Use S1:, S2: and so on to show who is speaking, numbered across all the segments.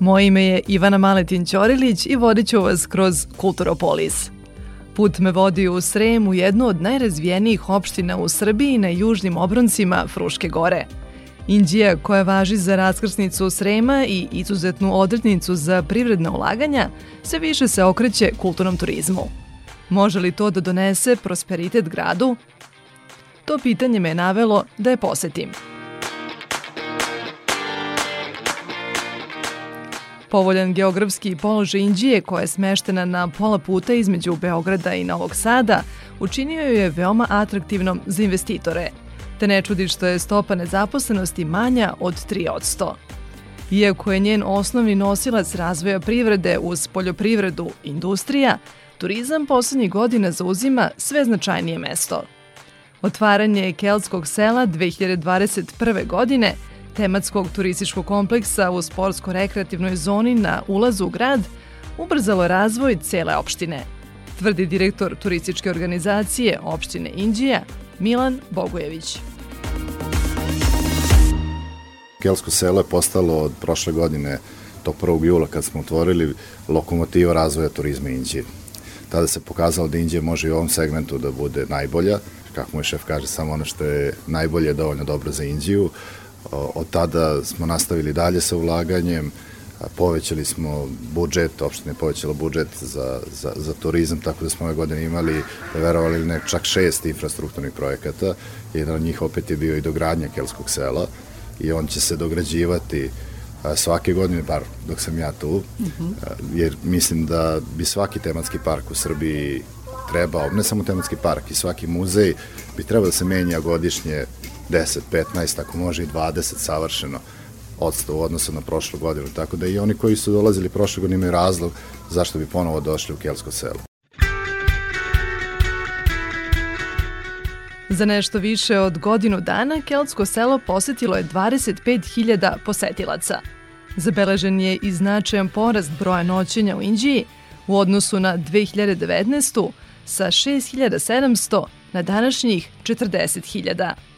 S1: Moje ime je Ivana Maletin Ćorilić i vodit ću vas kroz Kulturopolis. Put me vodi u Srem u jednu od najrazvijenijih opština u Srbiji na južnim obroncima Fruške gore. Indija, koja važi za raskrsnicu Srema i izuzetnu odrednicu za privredne ulaganja, sve više se okreće kulturnom turizmu. Može li to da donese prosperitet gradu? To pitanje me je navelo da je posetim – Povoljan geografski položaj Indije, koja je smeštena na pola puta između Beograda i Novog Sada, učinio ju je veoma atraktivnom za investitore, te ne čudi što je stopa nezaposlenosti manja od 3%. Iako je njen osnovni nosilac razvoja privrede uz poljoprivredu industrija, turizam poslednjih godina zauzima sve značajnije mesto. Otvaranje Keltskog sela 2021. godine – tematskog turističkog kompleksa u sportsko-rekreativnoj zoni na ulazu u grad ubrzalo razvoj cele opštine, tvrdi direktor turističke organizacije opštine Indija Milan Bogujević.
S2: Kelsko selo je postalo od prošle godine tog 1. jula kad smo otvorili lokomotiva razvoja turizma Indije. Tada se pokazalo da Indija može i u ovom segmentu da bude najbolja, kako mu je šef kaže, samo ono što je najbolje dovoljno dobro za Indiju, Od tada smo nastavili dalje sa ulaganjem, povećali smo budžet, opština je povećala budžet za, za, za turizam, tako da smo ove godine imali, verovali ne, čak šest infrastrukturnih projekata. Jedan od njih opet je bio i dogradnja Kelskog sela i on će se dograđivati svake godine, bar dok sam ja tu, jer mislim da bi svaki tematski park u Srbiji trebao, ne samo tematski park, i svaki muzej bi trebao da se menja godišnje 10, 15, ako može i 20 savršeno odstav u odnosu na prošlu godinu. Tako da i oni koji su dolazili prošle godine imaju razlog zašto bi ponovo došli u Kelsko selo.
S1: Za nešto više od godinu dana Keltsko selo posetilo je 25.000 posetilaca. Zabeležen je i značajan porast broja noćenja u Indiji u odnosu na 2019. sa 6.700 na današnjih 40.000.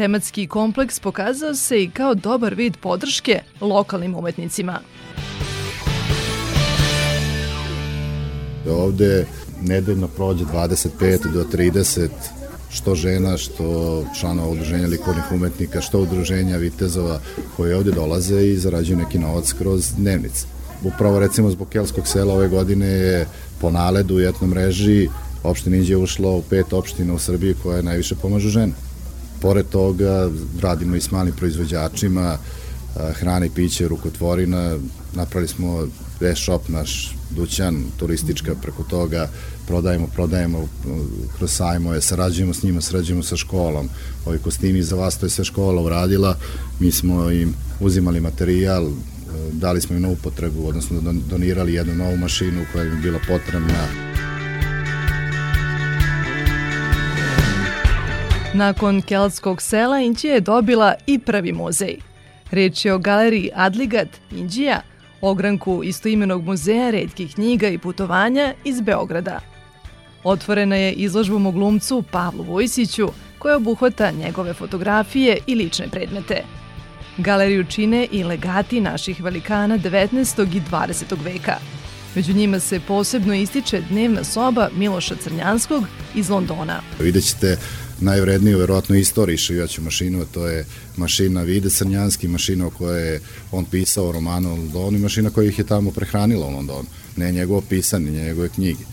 S1: Tematski kompleks pokazao se i kao dobar vid podrške lokalnim umetnicima.
S2: Ovde nedeljno prođe 25 do 30 što žena, što članova udruženja likovnih umetnika, što udruženja vitezova koji ovde dolaze i zarađuju neki novac kroz dnevnice. Upravo recimo zbog Kelskog sela ove godine je po naledu i etnom mreži opština Inđe ušla u pet opština u Srbiji koje najviše pomažu žene. Pored toga radimo i s malim proizvođačima hrane i piće, rukotvorina, napravili smo e-shop, naš dućan, turistička preko toga, prodajemo, prodajemo kroz sajmoje, sarađujemo s njima, sarađujemo sa školom. Ovi kostimi za vas, to je sve škola uradila, mi smo im uzimali materijal, dali smo im novu potrebu, odnosno donirali jednu novu mašinu koja im bila potrebna.
S1: Nakon Keltskog sela Indija je dobila i prvi muzej. Reč je o galeriji Adligat Indija, ogranku istoimenog muzeja redkih knjiga i putovanja iz Beograda. Otvorena je izložbom o glumcu Pavlu Vojsiću, koja obuhvata njegove fotografije i lične predmete. Galeriju čine i legati naših velikana 19. i 20. veka. Među njima se posebno ističe dnevna soba Miloša Crnjanskog iz Londona.
S2: Vidjet ćete najvredniju verovatno istoriji šivaću mašinu, a to je mašina Vide Crnjanski, mašina o kojoj je on pisao romanu o Londonu i mašina koja ih je tamo prehranila u Londonu. Ne njegovo pisanje, ne njegove knjige.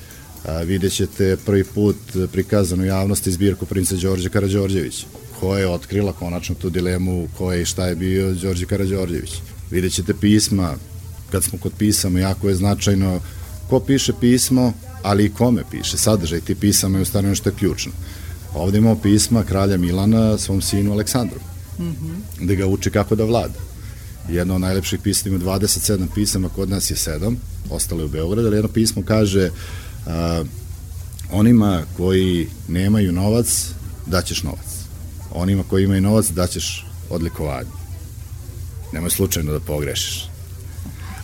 S2: A, vidjet ćete prvi put prikazanu javnosti zbirku princa Đorđe Karadžorđevića, koja je otkrila konačno tu dilemu ko je i šta je bio Đorđe Karadžorđević. Vidjet ćete pisma, kad smo kod pisama, jako je značajno ko piše pismo, ali i kome piše. Sadržaj ti pisama je u stvari nešto ključno. Ovde imamo pisma kralja Milana svom sinu Aleksandru, mm -hmm. gde ga uči kako da vlada. Jedno od najlepših pisama ima 27 pisama, kod nas je 7, ostalo je u Beogradu, ali jedno pismo kaže a, onima koji nemaju novac, daćeš novac. Onima koji imaju novac, daćeš odlikovanje. Nemoj slučajno da pogrešiš.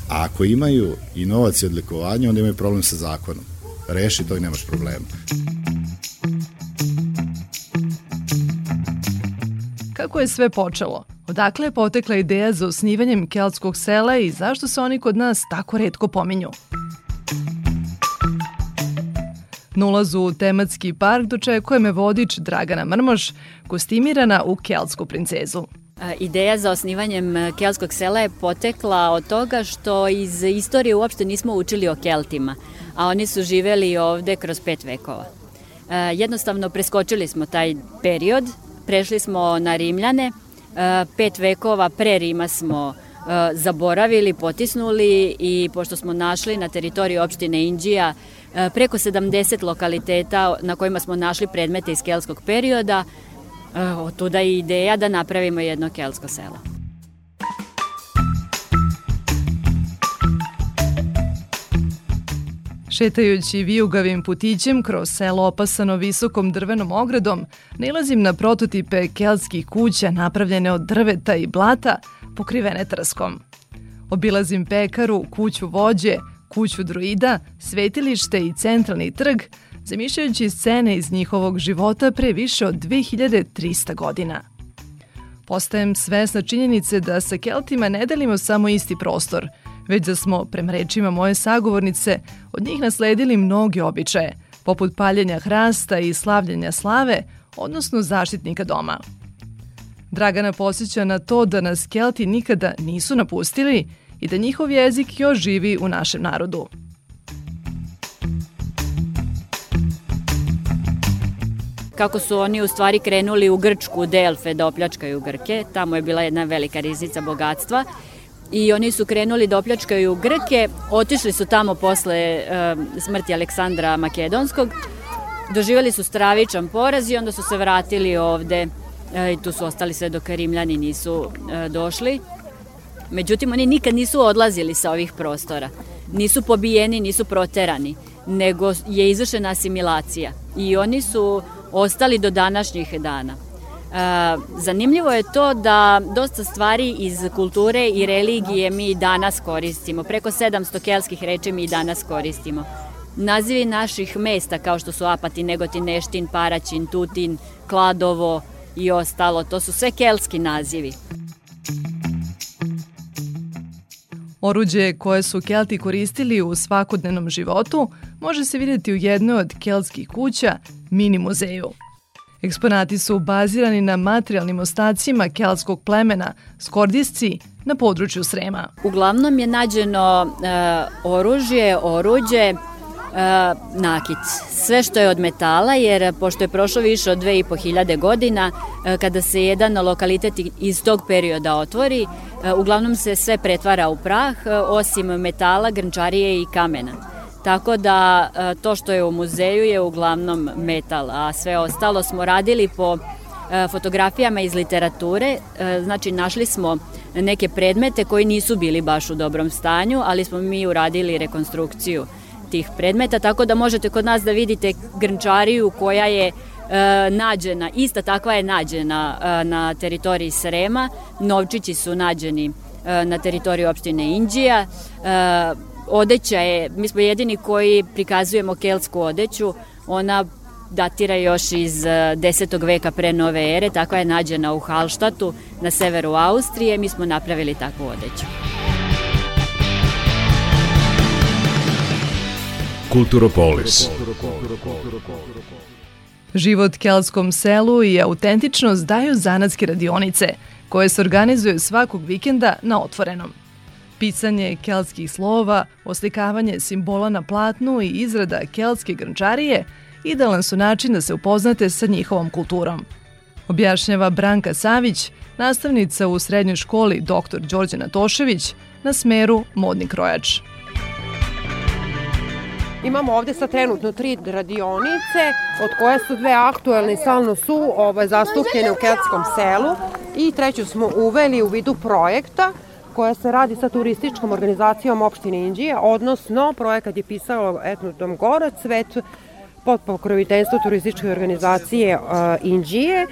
S2: A ako imaju i novac i odlikovanje, onda imaju problem sa zakonom. Reši to i nemaš problema.
S1: Kako je sve počelo? Odakle je potekla ideja za osnivanjem keltskog sela i zašto se oni kod nas tako redko pominju? Na ulazu u tematski park dočekuje me vodič Dragana Mrmoš, kostimirana u keltsku princezu.
S3: Ideja za osnivanjem keltskog sela je potekla od toga što iz istorije uopšte nismo učili o keltima, a oni su živeli ovde kroz pet vekova. Jednostavno preskočili smo taj period, prešli smo na Rimljane, pet vekova pre Rima smo zaboravili, potisnuli i pošto smo našli na teritoriji opštine Indija preko 70 lokaliteta na kojima smo našli predmete iz kelskog perioda, od tuda je ideja da napravimo jedno kelsko selo.
S1: Šetajući vijugavim putićem kroz selo opasano visokom drvenom ogradom, nalazim na prototipe kelskih kuća napravljene od drveta i blata, pokrivene trskom. Obilazim pekaru, kuću vođe, kuću druida, svetilište i centralni trg, zamišljajući scene iz njihovog života pre više od 2300 godina. Postajem svesna činjenice da sa Keltima ne delimo samo isti prostor, već da smo, prema rečima moje sagovornice, od njih nasledili mnoge običaje, poput paljenja hrasta i slavljenja slave, odnosno zaštitnika doma. Dragana posjeća na to da nas Kelti nikada nisu napustili i da njihov jezik još živi u našem narodu.
S3: kako su oni u stvari krenuli u Grčku, Delfe, da opljačkaju Grke. Tamo je bila jedna velika riznica bogatstva i oni su krenuli da opljačkaju Grke, otišli su tamo posle e, smrti Aleksandra Makedonskog, doživali su stravičan poraz i onda su se vratili ovde e, i tu su ostali sve dok Rimljani nisu e, došli. Međutim, oni nikad nisu odlazili sa ovih prostora. Nisu pobijeni, nisu proterani, nego je izvršena asimilacija. I oni su ostali do današnjih dana. Zanimljivo je to da dosta stvari iz kulture i religije mi danas koristimo. Preko 700 kelskih reči mi danas koristimo. Nazivi naših mesta kao što su Apatin, Negotin, Neštin, Paraćin, Tutin, Kladovo i ostalo, to su sve kelski nazivi.
S1: Oruđe koje su Kelti koristili u svakodnevnom životu može se videti u jednoj od keltskih kuća, mini muzeju. Eksponati su bazirani na materijalnim ostacima keltskog plemena Skordisci na području Srema.
S3: Uglavnom je nađeno e, oružje, oruđe, e, nakit. Sve što je od metala, jer pošto je prošlo više od 2500 godina, e, kada se jedan lokalitet iz tog perioda otvori, e, uglavnom se sve pretvara u prah, e, osim metala, grnčarije i kamena. Tako da e, to što je u muzeju je uglavnom metal, a sve ostalo smo radili po e, fotografijama iz literature, e, znači našli smo neke predmete koji nisu bili baš u dobrom stanju, ali smo mi uradili rekonstrukciju tih predmeta, tako da možete kod nas da vidite grnčariju koja je nađena, ista takva je nađena na teritoriji Srema, novčići su nađeni na teritoriji opštine Indija, odeća je, mi smo jedini koji prikazujemo keltsku odeću, ona datira još iz 10. E, veka pre nove ere, takva je nađena u Halštatu na severu Austrije, mi smo napravili takvu odeću.
S4: Kulturopolis.
S1: Život keltskom selu i autentičnost daju zanatske radionice, koje se organizuju svakog vikenda na otvorenom. Pisanje keltskih slova, oslikavanje simbola na platnu i izrada keltske grnčarije idealan su način da se upoznate sa njihovom kulturom. Objašnjava Branka Savić, nastavnica u srednjoj školi dr. Đorđe Natošević na smeru Modni krojač.
S5: Imamo ovde sa trenutno tri radionice, od koje su dve aktuelne i stalno su ovaj, zastupljene u Keltskom selu i treću smo uveli u vidu projekta koja se radi sa turističkom organizacijom opštine Inđije, odnosno projekat je pisao Etnodom Gorac, svet pod pokroviteljstvo turističke organizacije uh, Inđije,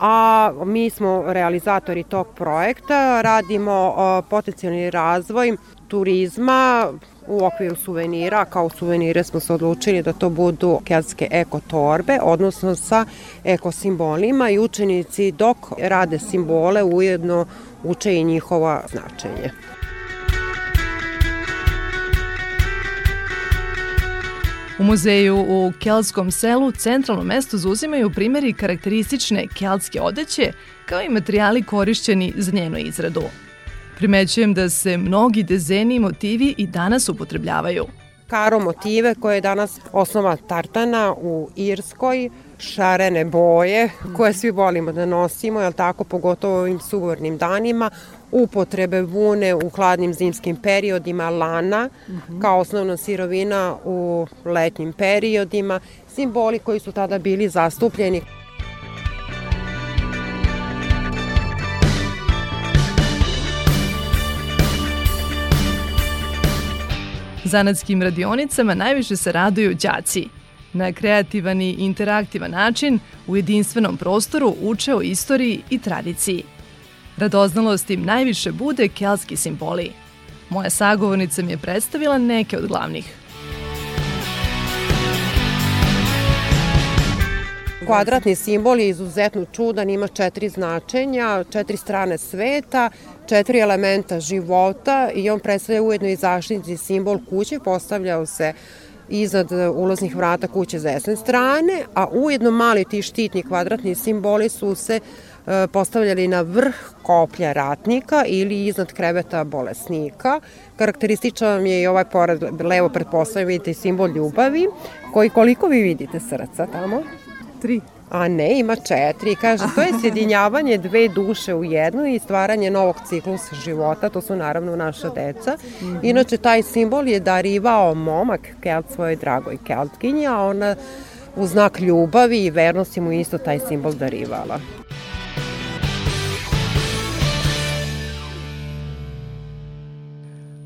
S5: a mi smo realizatori tog projekta, radimo potencijalni razvoj turizma u okviru suvenira, kao suvenire smo se odlučili da to budu keltske eko torbe, odnosno sa eko simbolima i učenici dok rade simbole ujedno uče i njihova značenje.
S1: U muzeju u Kelskom selu centralno mesto zauzimaju primjeri karakteristične keltske odeće kao i materijali korišćeni za njenu izradu. Primećujem da se mnogi dezeni i motivi i danas upotrebljavaju.
S5: Karo motive koje je danas osnova tartana u Irskoj, šarene boje koje svi volimo da nosimo, jel tako, pogotovo ovim suvornim danima, upotrebe vune u hladnim zimskim periodima, lana kao osnovna sirovina u letnjim periodima, simboli koji su tada bili zastupljeni.
S1: Zanatskim radionicama najviše se raduju đaci. Na kreativan i interaktivan način u jedinstvenom prostoru uče o istoriji i tradiciji. Radoznalost im najviše bude kelski simboli. Moja sagovornica mi je predstavila neke od glavnih.
S5: Kvadratni simbol je izuzetno čudan, ima četiri značenja, četiri strane sveta, četiri elementa života i on predstavlja ujedno i zaštitni simbol kuće, postavljao se iznad ulaznih vrata kuće s desne strane, a ujedno mali ti štitni kvadratni simboli su se e, postavljali na vrh koplja ratnika ili iznad kreveta bolesnika. Karakterističan je i ovaj pored levo pretpostavljam vidite simbol ljubavi, koji koliko vi vidite srca tamo?
S1: Tri.
S5: A ne, ima četiri. Kaže, to je sjedinjavanje dve duše u jednu i stvaranje novog ciklusa života, to su naravno naša deca. Inače, taj simbol je darivao momak Kelt svojoj dragoj Keltkinji, a ona u znak ljubavi i vernosti mu isto taj simbol darivala.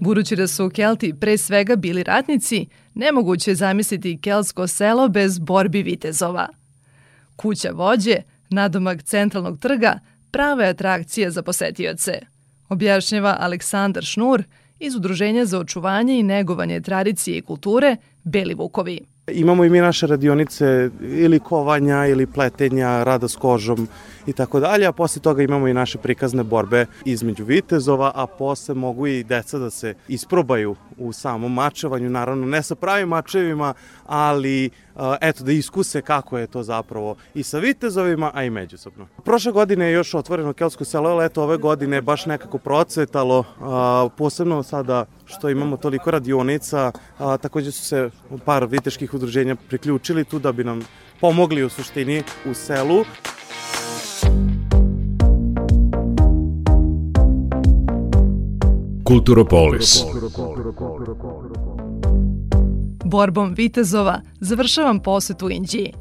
S1: Budući da su Kelti pre svega bili ratnici, nemoguće je zamisliti kelsko selo bez borbi vitezova – Kuća vođe, nadomak centralnog trga, prava je atrakcija za posetioce, objašnjava Aleksandar Šnur iz Udruženja za očuvanje i negovanje tradicije i kulture Beli Vukovi.
S6: Imamo i mi naše radionice ili kovanja ili pletenja, rada s kožom i tako dalje, a posle toga imamo i naše prikazne borbe između vitezova, a posle mogu i deca da se isprobaju u samom mačevanju, naravno ne sa pravim mačevima, ali eto da iskuse kako je to zapravo i sa vitezovima, a i međusobno. Prošle godine je još otvoreno Kelsko selo, ali eto ove godine je baš nekako procvetalo, posebno sada što imamo toliko radionica, takođe su se par viteških udruženja priključili tu da bi nam pomogli u suštini u selu.
S4: Kulturopolis.
S1: Borbom Vitezova završavam posetu Inđiji.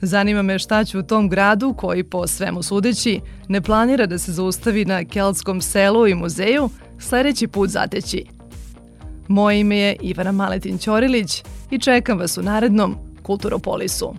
S1: Zanima me šta će u tom gradu, koji po svemu sudeći ne planira da se zaustavi na keltskom selu i muzeju, sledeći put zateći. Moje ime je Ivana Maletin Ćorilić i čekam vas u narednom Kulturopolisu.